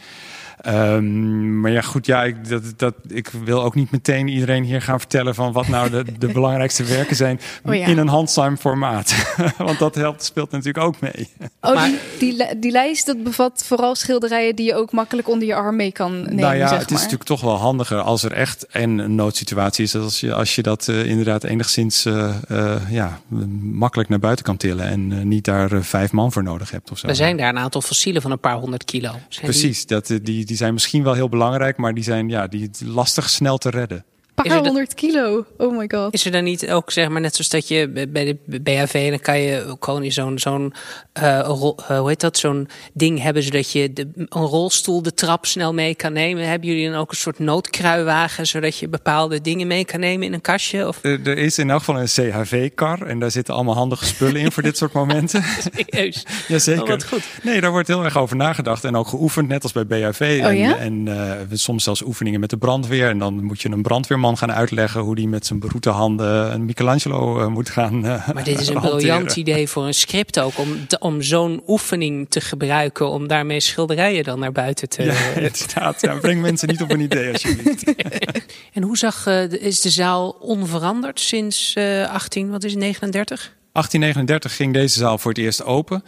Ehm, maar ja, goed, ja, ik, dat, dat, ik wil ook niet meteen iedereen hier gaan vertellen van wat nou de, de belangrijkste werken zijn Oh ja. in een handsame formaat. Want dat helpt, speelt natuurlijk ook mee. oh, maar- die, die, die lijst dat bevat vooral schilderijen die je ook makkelijk onder je arm mee kan nemen, nou ja, zeg het is natuurlijk toch wel handiger als er echt een, een noodsituatie is. Als je, als je dat eh, inderdaad enigszins eh, eh, ja, makkelijk naar buiten kan tillen en niet daar vijf man voor nodig hebt of zo. Er zijn daar een aantal fossielen van een paar honderd kilo. Zijn die- Precies, dat, die, die zijn misschien wel heel belangrijk, maar die zijn ja, die lastig snel te redden. Paar er honderd kilo. Oh my god. Is er dan niet ook, zeg maar, net zoals dat je bij de BHV, dan kan je ook gewoon in zo'n, zo'n eh, rol- eh, hoe heet dat, zo'n ding hebben, zodat je de, een rolstoel de trap snel mee kan nemen. Hebben jullie dan ook een soort noodkruiwagen, zodat je bepaalde dingen mee kan nemen in een kastje? Of Er, er is in elk geval een CHV-kar en daar zitten allemaal handige spullen in voor dit soort momenten. serieus? Jazeker. Oh, wat goed. Nee, daar wordt heel erg over nagedacht en ook geoefend, net als bij BHV. Oh en ja? en eh, soms zelfs oefeningen met de brandweer. En dan moet je een brandweerman gaan uitleggen hoe die met zijn beroete handen een Michelangelo eh, moet gaan. eh, Maar dit is een hanteren. briljant idee voor een script ook, om, om zo'n oefening te gebruiken, om daarmee schilderijen dan naar buiten te... Ja, inderdaad. Ja, breng mensen niet op een idee alsjeblieft. En hoe zag, eh, is de zaal onveranderd sinds eh 18, wat is het, 39? 1839 ging deze zaal voor het eerst open.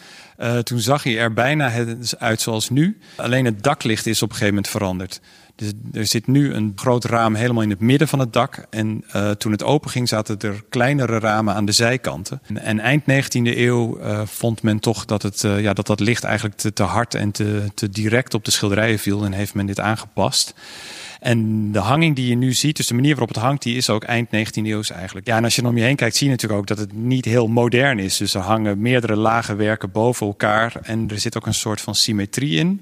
Toen zag hij er bijna het uit zoals nu. Alleen het daklicht is op een gegeven moment veranderd. Dus er zit nu een groot raam helemaal in het midden van het dak. En uh, toen het open ging, zaten er kleinere ramen aan de zijkanten. En, eind 19e eeuw uh, vond men toch dat, het, uh, ja, dat dat licht eigenlijk te, te hard en te, te direct op de schilderijen viel. En heeft men dit aangepast. En de hanging die je nu ziet, dus de manier waarop het hangt, die is ook eind 19e eeuw eigenlijk. Ja, en als je om je heen kijkt, zie je natuurlijk ook dat het niet heel modern is. Dus er hangen meerdere lage werken boven elkaar. En er zit ook een soort van symmetrie in.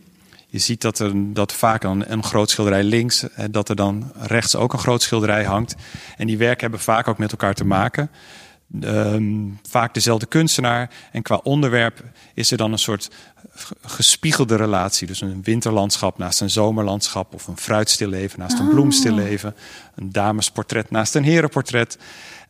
Je ziet dat er dat vaak een, een groot schilderij links, dat er dan rechts ook een groot schilderij hangt. En die werken hebben vaak ook met elkaar te maken. Um, vaak dezelfde kunstenaar. En qua onderwerp is er dan een soort gespiegelde relatie. Dus een winterlandschap naast een zomerlandschap. Of een fruitstilleven naast een bloemstilleven. Een damesportret naast een herenportret.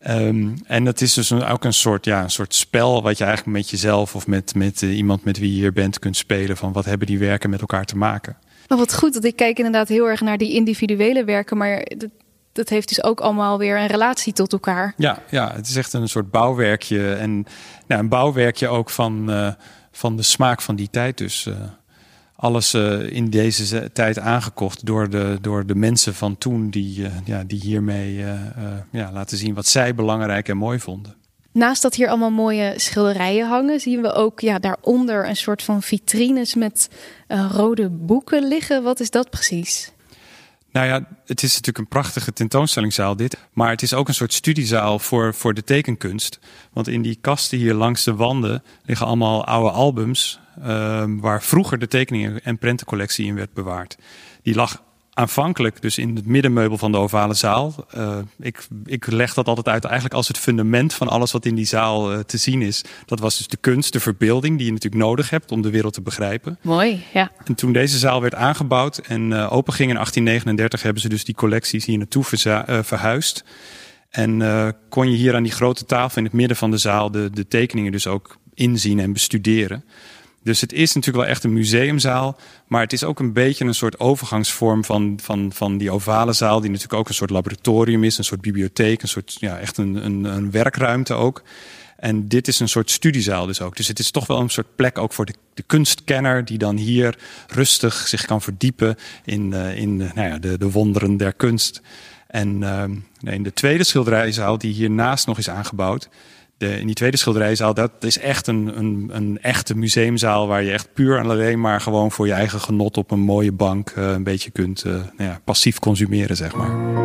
Um, en dat is dus ook een soort, ja, een soort spel wat je eigenlijk met jezelf of met, met uh, iemand met wie je hier bent kunt spelen. Van wat hebben die werken met elkaar te maken. Maar wat goed, dat ik kijk inderdaad heel erg naar die individuele werken. Maar dat, dat heeft dus ook allemaal weer een relatie tot elkaar. Ja, ja het is echt een soort bouwwerkje. En nou, een bouwwerkje ook van, uh, van de smaak van die tijd. Dus uh, alles uh, in deze tijd aangekocht door de, door de mensen van toen die, ja, die hiermee ja, laten zien wat zij belangrijk en mooi vonden. Naast dat hier allemaal mooie schilderijen hangen, zien we ook ja, daaronder een soort van vitrines met rode boeken liggen. Wat is dat precies? Nou ja, het is natuurlijk een prachtige tentoonstellingszaal dit. Maar het is ook een soort studiezaal voor, voor de tekenkunst. Want in die kasten hier langs de wanden liggen allemaal oude albums... Uh, waar vroeger de tekeningen en prentencollectie in werd bewaard. Die lag aanvankelijk dus in het middenmeubel van de ovale zaal. Uh, ik, ik leg dat altijd uit eigenlijk als het fundament van alles wat in die zaal uh, te zien is. Dat was dus de kunst, de verbeelding die je natuurlijk nodig hebt om de wereld te begrijpen. Mooi, ja. En toen deze zaal werd aangebouwd en uh, open ging in 1839 hebben ze dus die collecties hier naartoe verhuisd. En kon je hier aan die grote tafel in het midden van de zaal de, de tekeningen dus ook inzien en bestuderen. Dus het is natuurlijk wel echt een museumzaal. Maar het is ook een beetje een soort overgangsvorm van, van, van die ovale zaal. Die natuurlijk ook een soort laboratorium is, een soort bibliotheek. Een soort, ja, echt een, een, een werkruimte ook. En dit is een soort studiezaal dus ook. Dus het is toch wel een soort plek ook voor de, de kunstkenner... die dan hier rustig zich kan verdiepen in, uh, in uh, nou ja, de, de wonderen der kunst. En in de tweede schilderijzaal die hiernaast nog is aangebouwd de, in die tweede schilderijzaal, dat is echt een, een, een echte museumzaal waar je echt puur en alleen maar gewoon voor je eigen genot op een mooie bank uh, een beetje kunt uh, nou ja, passief consumeren, zeg maar.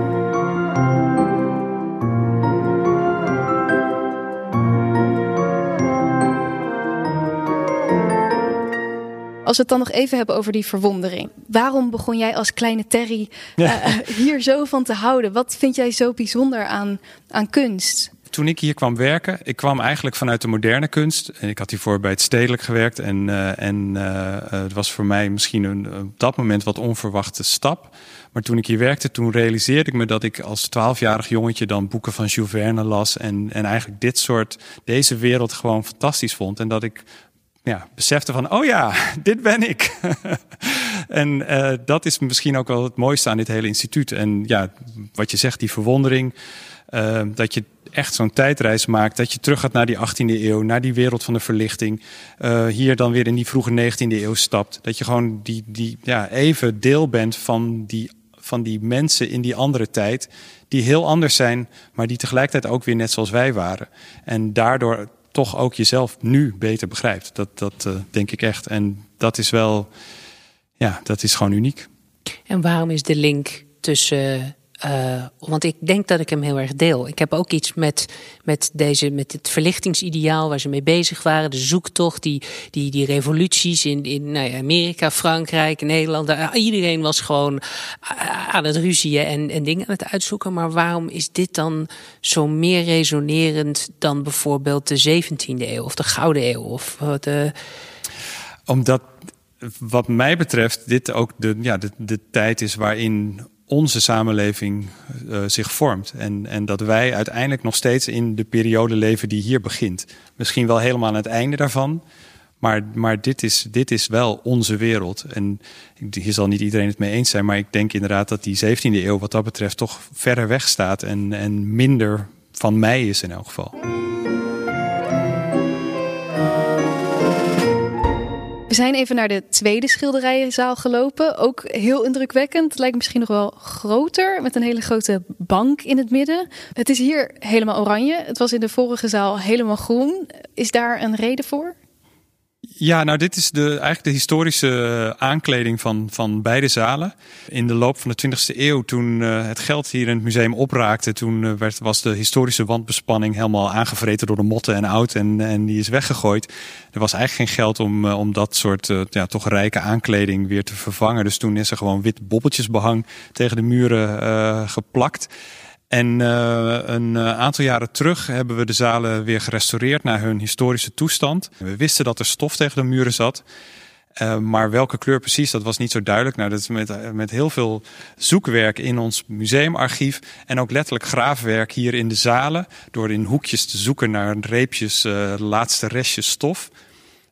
Als we het dan nog even hebben over die verwondering. Waarom begon jij als kleine Terry uh, hier zo van te houden? Wat vind jij zo bijzonder aan, aan kunst? Toen ik hier kwam werken, ik kwam eigenlijk vanuit de moderne kunst. Ik had hiervoor bij het stedelijk gewerkt. En, uh, en uh, het was voor mij misschien een, op dat moment wat onverwachte stap. Maar toen ik hier werkte, toen realiseerde ik me dat ik als twaalfjarig jongetje dan boeken van Jules Verne las. En, en eigenlijk dit soort, deze wereld gewoon fantastisch vond. En dat ik ja, besefte van, oh ja, dit ben ik. en uh, dat is misschien ook wel het mooiste aan dit hele instituut. En ja, wat je zegt, die verwondering. Dat je echt zo'n tijdreis maakt. Dat je terug gaat naar die 18e eeuw, naar die wereld van de verlichting. Uh, hier dan weer in die vroege 19e eeuw stapt. Dat je gewoon die, die, ja, even deel bent van die, van die mensen in die andere tijd. Die heel anders zijn, maar die tegelijkertijd ook weer net zoals wij waren. En daardoor toch ook jezelf nu beter begrijpt. Dat, dat uh, denk ik echt. En dat is wel, ja, dat is gewoon uniek. En waarom is de link tussen uh, want ik denk dat ik hem heel erg deel. Ik heb ook iets met, met, deze, met het verlichtingsideaal waar ze mee bezig waren. De zoektocht, die, die, die revoluties in, in nou ja, Amerika, Frankrijk, Nederland. Iedereen was gewoon aan het ruzien en, en dingen aan het uitzoeken. Maar waarom is dit dan zo meer resonerend dan bijvoorbeeld de 17e eeuw of de Gouden Eeuw? Of de... Omdat wat mij betreft dit ook de, ja, de, de tijd is waarin onze samenleving uh, zich vormt. En, en dat wij uiteindelijk nog steeds in de periode leven die hier begint. Misschien wel helemaal aan het einde daarvan. Maar, maar dit, is, dit is wel onze wereld. En hier zal niet iedereen het mee eens zijn. Maar ik denk inderdaad dat die 17e eeuw wat dat betreft toch verder weg staat. En, en minder van mij is in elk geval. Zijn even naar de tweede schilderijenzaal gelopen. Ook heel indrukwekkend. Lijkt misschien nog wel groter, met een hele grote bank in het midden. Het is hier helemaal oranje. Het was in de vorige zaal helemaal groen. Is daar een reden voor? Ja, nou dit is de, eigenlijk de historische eh, aankleding van, van beide zalen. In de loop van de 20e eeuw, toen uh, het geld hier in het museum opraakte, toen uh, werd, was de historische wandbespanning helemaal aangevreten door de motten en oud en, en die is weggegooid. Er was eigenlijk geen geld om, om dat soort ja, toch rijke aankleding weer te vervangen. Dus toen is er gewoon wit bobbeltjesbehang tegen de muren geplakt. En uh, een uh, aantal jaren terug hebben we de zalen weer gerestaureerd naar hun historische toestand. We wisten dat er stof tegen de muren zat. Uh, maar welke kleur precies, dat was niet zo duidelijk. Nou, dat is met, met heel veel zoekwerk in ons museumarchief. En ook letterlijk graafwerk hier in de zalen. Door in hoekjes te zoeken naar reepjes, laatste restjes stof.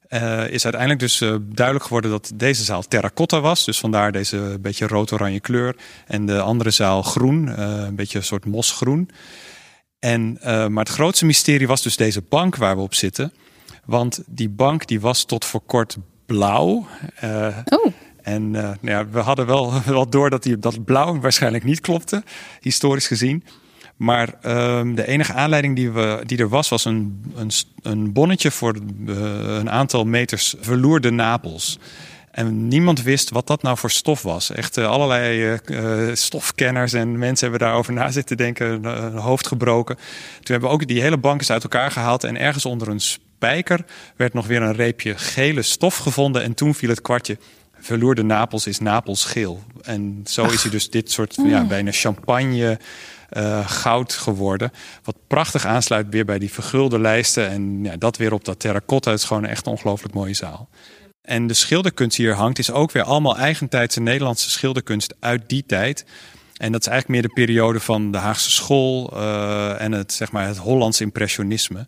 Uh, is uiteindelijk dus uh, duidelijk geworden dat deze zaal terracotta was. Dus vandaar deze beetje rood-oranje kleur. En de andere zaal groen, uh, een beetje een soort mosgroen. En, maar het grootste mysterie was dus deze bank waar we op zitten. Want die bank die was tot voor kort blauw. oh. En nou ja, we hadden wel, wel door dat, die, dat blauw waarschijnlijk niet klopte, historisch gezien. Maar um, de enige aanleiding die, we, die er was, was een, een, een bonnetje voor uh, een aantal meters verloerde napels. En niemand wist wat dat nou voor stof was. Echt uh, allerlei uh, stofkenners en mensen hebben daarover na zitten denken, uh, hoofd gebroken. Toen hebben we ook die hele bank uit elkaar gehaald en ergens onder een spijker werd nog weer een reepje gele stof gevonden. En toen viel het kwartje. Verloerde Napels is Napels geel. En zo is hij dus dit soort ja, bijna champagne uh, goud geworden. Wat prachtig aansluit weer bij die vergulde lijsten. En ja, dat weer op dat terracotta. Het is gewoon een echt ongelooflijk mooie zaal. En de schilderkunst die hier hangt is ook weer allemaal eigentijdse Nederlandse schilderkunst uit die tijd. En dat is eigenlijk meer de periode van de Haagse school uh, en het, zeg maar, het Hollands impressionisme.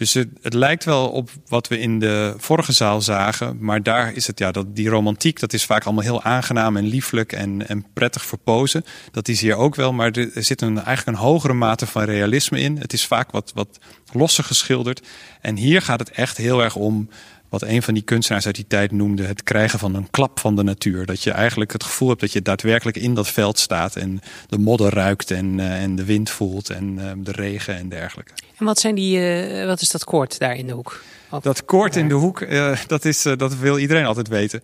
Dus het, lijkt wel op wat we in de vorige zaal zagen. Maar daar is het, ja, dat, die romantiek, dat is vaak allemaal heel aangenaam en lieflijk en, en prettig verpozen. Dat is hier ook wel, maar er, zit een, eigenlijk een hogere mate van realisme in. Het is vaak wat, wat losser geschilderd. En hier gaat het echt heel erg om wat een van die kunstenaars uit die tijd noemde het krijgen van een klap van de natuur. Dat je eigenlijk het gevoel hebt dat je daadwerkelijk in dat veld staat en de modder ruikt en, uh, en de wind voelt en uh, de regen en dergelijke. En wat, zijn die, uh, wat is dat koord daar in de hoek? Of, dat koord in de hoek, dat, is, dat wil iedereen altijd weten.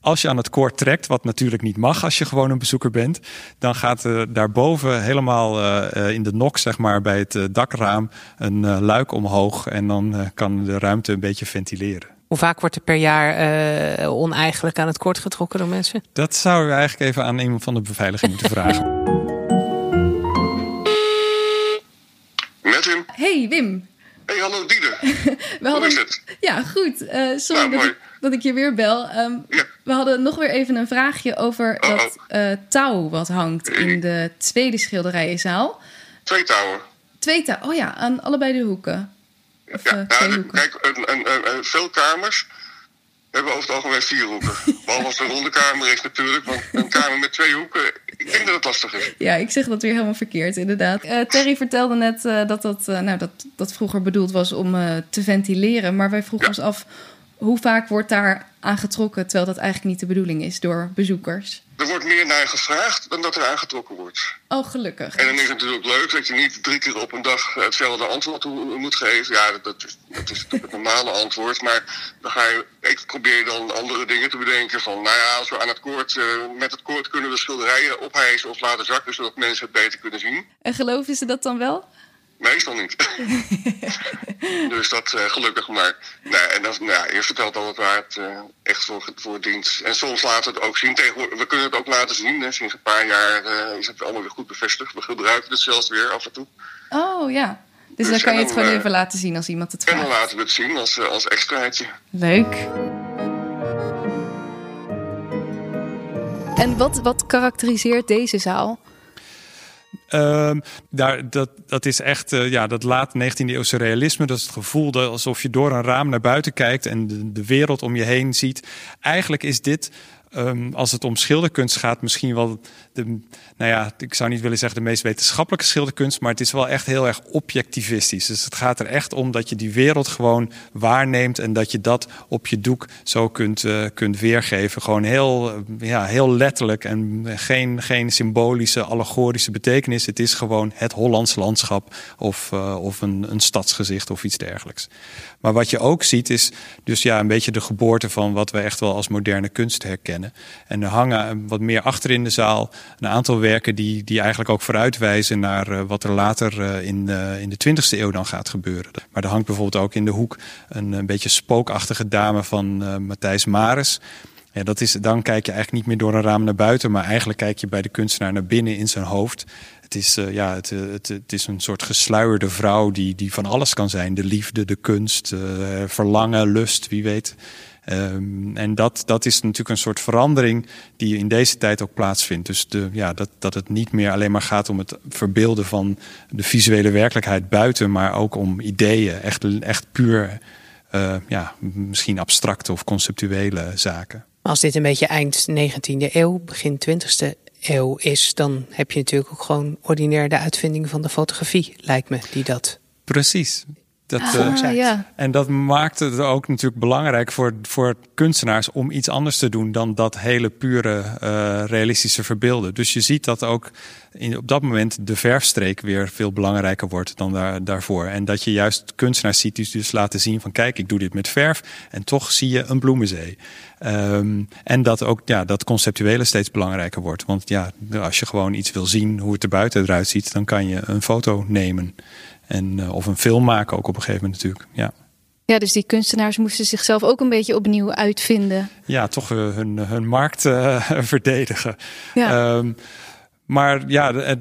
Als je aan het koord trekt, wat natuurlijk niet mag als je gewoon een bezoeker bent, dan gaat uh, daarboven helemaal uh, in de nok, zeg maar, bij het uh, dakraam een luik omhoog en dan kan de ruimte een beetje ventileren. Hoe vaak wordt er per jaar uh, oneigenlijk aan het kort getrokken door mensen? Dat zou u eigenlijk even aan iemand van de beveiliging moeten vragen. Met Wim. Hey Wim. Hey, hallo Dieder. we hadden... is het? Ja, goed. Uh, sorry nou, dat, ik, dat, ik, je weer bel. Um, ja. We hadden nog weer even een vraagje over oh, dat uh, touw wat hangt in de tweede schilderijenzaal. Twee touwen. Twee touwen, oh ja, aan allebei de hoeken. Of, ja, nou, kijk, een, een, een, veel kamers hebben over het algemeen vier hoeken. Behalve als het een ronde kamer is natuurlijk. Want een kamer met twee hoeken, ik denk dat het lastig is. Ja, ik zeg dat weer helemaal verkeerd inderdaad. Uh, Terry vertelde net uh, dat, dat, nou, dat dat vroeger bedoeld was om te ventileren. Maar wij vroegen ja. ons af, hoe vaak wordt daar aangetrokken... terwijl dat eigenlijk niet de bedoeling is door bezoekers? Er wordt meer naar gevraagd dan dat er aangetrokken wordt. Oh, gelukkig. En dan is het natuurlijk leuk dat je niet drie keer op een dag hetzelfde antwoord moet geven. Ja, dat is, dat is het normale antwoord. Maar dan ga je, ik probeer dan andere dingen te bedenken. Van, nou ja, als we aan het koord, uh, met het koord kunnen we schilderijen ophijzen of laten zakken, zodat mensen het beter kunnen zien. En geloven ze dat dan wel? Meestal niet. dus dat uh, gelukkig maar. Nee, en dan, nou, ja, je vertelt altijd waar het uh, echt voor, voor dient. En soms laten we het ook zien. Tegenwoordig, we kunnen het ook laten zien. Hè. Sinds een paar jaar uh, is het allemaal weer goed bevestigd. We gebruiken het zelfs weer af en toe. Oh ja. Dus, dus dan kan je het gewoon even laten zien als iemand het vraagt. En dan laten we het zien als, als extraatje. Leuk. En wat, wat karakteriseert deze zaal? Um, daar, dat, dat is echt uh, ja, dat laat 19e eeuwse realisme. Dat is het gevoel dat alsof je door een raam naar buiten kijkt en de, de wereld om je heen ziet. Eigenlijk is dit Ehm, als het om schilderkunst gaat, misschien wel de, nou ja, ik zou niet willen zeggen de meest wetenschappelijke schilderkunst, maar het is wel echt heel erg objectivistisch. Dus het gaat er echt om dat je die wereld gewoon waarneemt en dat je dat op je doek zo kunt, uh, kunt weergeven. Gewoon heel, ja, heel letterlijk en geen, geen symbolische, allegorische betekenis. Het is gewoon het Hollands landschap of, uh, of een, een stadsgezicht of iets dergelijks. Maar wat je ook ziet is dus ja, een beetje de geboorte van wat we echt wel als moderne kunst herkennen. En er hangen wat meer achter in de zaal een aantal werken die, die eigenlijk ook vooruitwijzen naar uh, wat er later uh, in, uh, in de 20e eeuw dan gaat gebeuren. Maar er hangt bijvoorbeeld ook in de hoek een, een beetje spookachtige dame van Matthijs Maris. Ja, dat is, dan kijk je eigenlijk niet meer door een raam naar buiten, maar eigenlijk kijk je bij de kunstenaar naar binnen in zijn hoofd. Het is, uh, ja, het, het, het, is een soort gesluierde vrouw die, die van alles kan zijn. De liefde, de kunst, uh, verlangen, lust, wie weet. Um, en dat, dat is natuurlijk een soort verandering die in deze tijd ook plaatsvindt. Dus de, ja, dat, dat het niet meer alleen maar gaat om het verbeelden van de visuele werkelijkheid buiten, maar ook om ideeën, echt, echt puur, ja, misschien abstracte of conceptuele zaken. Als dit een beetje eind 19e eeuw, begin 20e eeuw is, dan heb je natuurlijk ook gewoon ordinair de uitvinding van de fotografie, lijkt me, die dat. Precies. Dat, ah, uh, ja. En dat maakt het ook natuurlijk belangrijk voor, voor kunstenaars om iets anders te doen dan dat hele pure uh, realistische verbeelden. Dus je ziet dat ook in, op dat moment de verfstreek weer veel belangrijker wordt dan daar, daarvoor. En dat je juist kunstenaars ziet die dus laten zien van kijk, ik doe dit met verf en toch zie je een bloemenzee. Um, en dat ook ja, dat conceptuele steeds belangrijker wordt. Want ja, als je gewoon iets wil zien hoe het er buiten eruit ziet, dan kan je een foto nemen. En, uh, of een film maken ook op een gegeven moment natuurlijk. Ja. Ja, dus die kunstenaars moesten zichzelf ook een beetje opnieuw uitvinden. Ja, toch uh, hun, hun markt uh, verdedigen. Ja. Um, maar ja,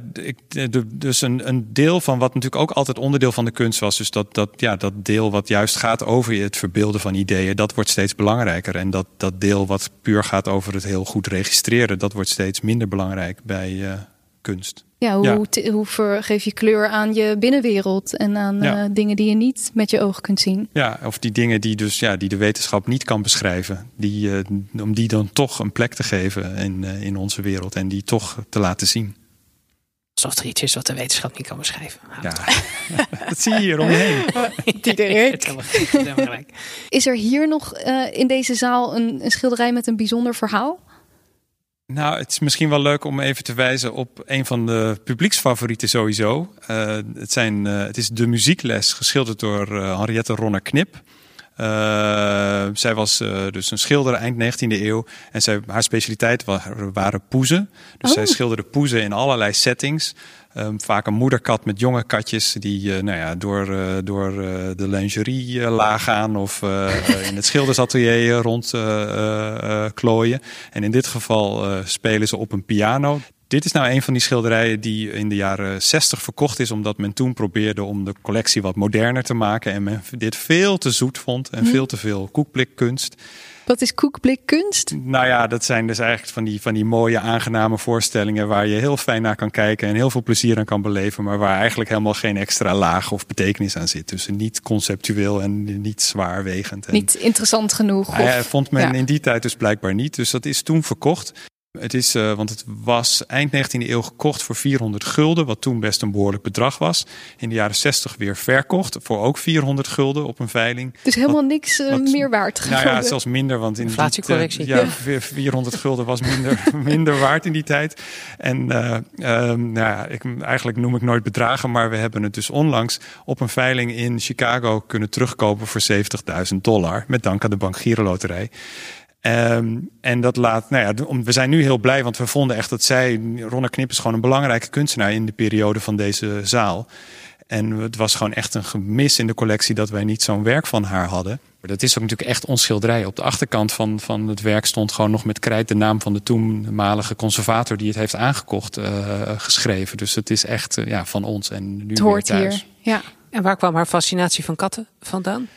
dus een, een deel van wat natuurlijk ook altijd onderdeel van de kunst was. Dus dat, dat, ja, dat deel wat juist gaat over het verbeelden van ideeën, dat wordt steeds belangrijker. En dat, dat deel wat puur gaat over het heel goed registreren, dat wordt steeds minder belangrijk bij uh, kunst. Ja, hoe, ja. hoe geef je kleur aan je binnenwereld en aan ja. uh, dingen die je niet met je ogen kunt zien? Ja, of die dingen die, dus, ja, die de wetenschap niet kan beschrijven. Die, uh, om die dan toch een plek te geven in, uh, in onze wereld en die toch te laten zien. Alsof er iets is wat de wetenschap niet kan beschrijven. Ja, dat zie je hier om je heen. is er hier nog in deze zaal een, een schilderij met een bijzonder verhaal? Nou, het is misschien wel leuk om even te wijzen op een van de publieksfavorieten sowieso. Uh, het, zijn, uh, het is De Muziekles, geschilderd door uh, Henriette Ronner Knip. zij was dus een schilder eind 19e eeuw. En zij, haar specialiteit waren, waren poezen. Dus oh. zij schilderde poezen in allerlei settings. Um, vaak een moederkat met jonge katjes die uh, nou ja, door, uh, door uh, de lingerie laag gaan of in het schildersatelier rond klooien. En in dit geval spelen ze op een piano. Dit is nou een van die schilderijen die in de jaren 60 verkocht is, omdat men toen probeerde om de collectie wat moderner te maken. En men dit veel te zoet vond en hm. veel te veel koekblikkunst. Wat is koekblikkunst? Nou ja, dat zijn dus eigenlijk van die, van die mooie, aangename voorstellingen waar je heel fijn naar kan kijken en heel veel plezier aan kan beleven, maar waar eigenlijk helemaal geen extra laag of betekenis aan zit. Dus niet conceptueel en niet zwaarwegend. En, niet interessant genoeg. Of, ja, vond men ja. in die tijd dus blijkbaar niet. Dus dat is toen verkocht. Het is, uh, want het was eind 19e eeuw gekocht voor 400 gulden, wat toen best een behoorlijk bedrag was. In de jaren 60 weer verkocht voor ook 400 gulden op een veiling. Dus helemaal wat, niks uh, wat, meer waard. Nou ja, zelfs minder, want in inflatiecorrectie. Die, uh, ja, ja, 400 gulden was minder, minder waard in die tijd. En nou ja, ik, eigenlijk noem ik nooit bedragen, maar we hebben het dus onlangs op een veiling in Chicago kunnen terugkopen voor 70.000 dollar, met dank aan de Bank Giro Loterij. Um, en dat laat, nou ja, we zijn nu heel blij, want we vonden echt dat zij, Ronne Knip is gewoon een belangrijke kunstenaar in de periode van deze zaal. En het was gewoon echt een gemis in de collectie dat wij niet zo'n werk van haar hadden. Dat is ook natuurlijk echt ons schilderij. Op de achterkant van, van het werk stond gewoon nog met krijt de naam van de toenmalige conservator die het heeft aangekocht uh, geschreven. Dus het is echt uh, ja, van ons en nu het hoort thuis. hier. Ja. En waar kwam haar fascinatie van katten vandaan?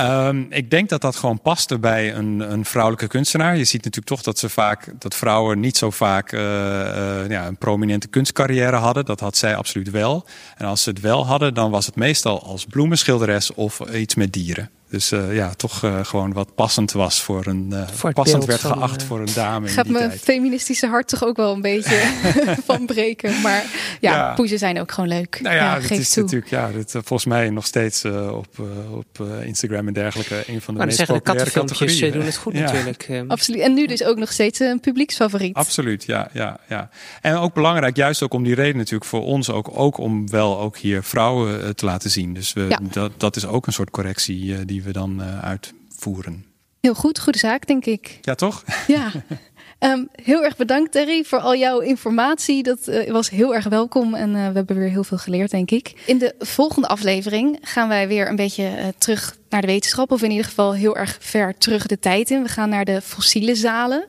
Um, ik denk dat dat gewoon paste bij een, een, vrouwelijke kunstenaar. Je ziet natuurlijk toch dat ze vaak dat vrouwen niet zo vaak uh, uh, ja, een prominente kunstcarrière hadden. Dat had zij absoluut wel. En als ze het wel hadden, dan was het meestal als bloemenschilderes of iets met dieren. Dus ja, toch gewoon wat passend was voor een. Voor passend werd geacht voor een dame. Gaat in die mijn tijd. feministische hart toch ook wel een beetje van breken. Maar ja, Ja. poezen zijn ook gewoon leuk. Nou ja, het geef is toe. natuurlijk ja, dit, eh, volgens mij nog steeds eh, op, eh, op eh, Instagram en dergelijke een van de Maar dan meest zeggen de populaire kattenfilmpjes categorieën. eh, doen het goed Ja. natuurlijk. eh. Absoluut. En nu dus ook nog steeds een publieksfavoriet. Absoluut, ja, ja, ja. En ook belangrijk, juist ook om die reden natuurlijk voor ons ook, ook om wel ook hier vrouwen eh, te laten zien. Dus we, Ja. dat, dat is ook een soort correctie eh, die we dan eh, uitvoeren. Heel goed, goede zaak, denk ik. Ja, toch? Ja. Ehm, heel erg bedankt, Terry, voor al jouw informatie. Dat eh, was heel erg welkom en eh, we hebben weer heel veel geleerd, denk ik. In de volgende aflevering gaan wij weer een beetje terug naar de wetenschap, of in ieder geval heel erg ver terug de tijd in. We gaan naar de fossiele zalen.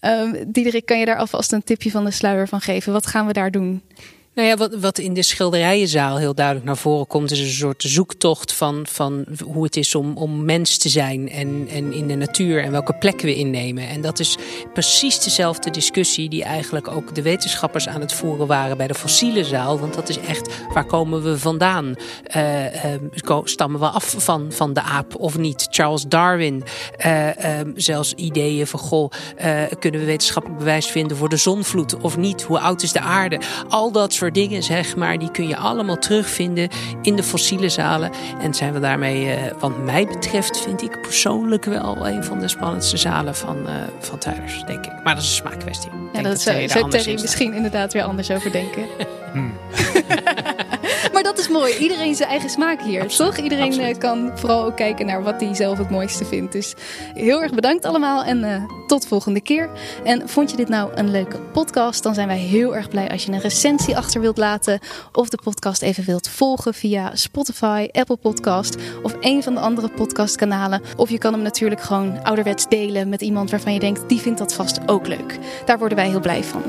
Ehm Diederik, kan je daar alvast een tipje van de sluier van geven? Wat gaan we daar doen? Nou ja, wat, wat in de schilderijenzaal heel duidelijk naar voren komt, is een soort zoektocht van, van hoe het is om, om mens te zijn en, en in de natuur en welke plekken we innemen. En dat is precies dezelfde discussie die eigenlijk ook de wetenschappers aan het voeren waren bij de fossiele zaal. Want dat is echt, waar komen we vandaan? Ko- stammen we af van, van de aap of niet? Charles Darwin, eh, eh, zelfs ideeën van, goh, eh, kunnen we wetenschappelijk bewijs vinden voor de zonvloed of niet? Hoe oud is de aarde? Al dat soort dingen, zeg maar, die kun je allemaal terugvinden in de fossiele zalen. En zijn we daarmee, eh, wat mij betreft, vind ik persoonlijk wel een van de spannendste zalen van, eh van thuis, denk ik. Maar dat is een smaakkwestie. Ja, denk dat Terry zou, zou anders Terry misschien inderdaad weer anders over denken. maar dat is mooi. Iedereen zijn eigen smaak hier, Absoluut, toch? Iedereen absoluut. eh, kan vooral ook kijken naar wat hij zelf het mooiste vindt. Dus heel erg bedankt allemaal en eh, tot volgende keer. En vond je dit nou een leuke podcast? Dan zijn wij heel erg blij als je een recensie achter wilt laten. Of de podcast even wilt volgen via Spotify, Apple Podcast of een van de andere podcastkanalen. Of je kan hem natuurlijk gewoon ouderwets delen met iemand waarvan je denkt, die vindt dat vast ook leuk. Daar worden wij heel blij van.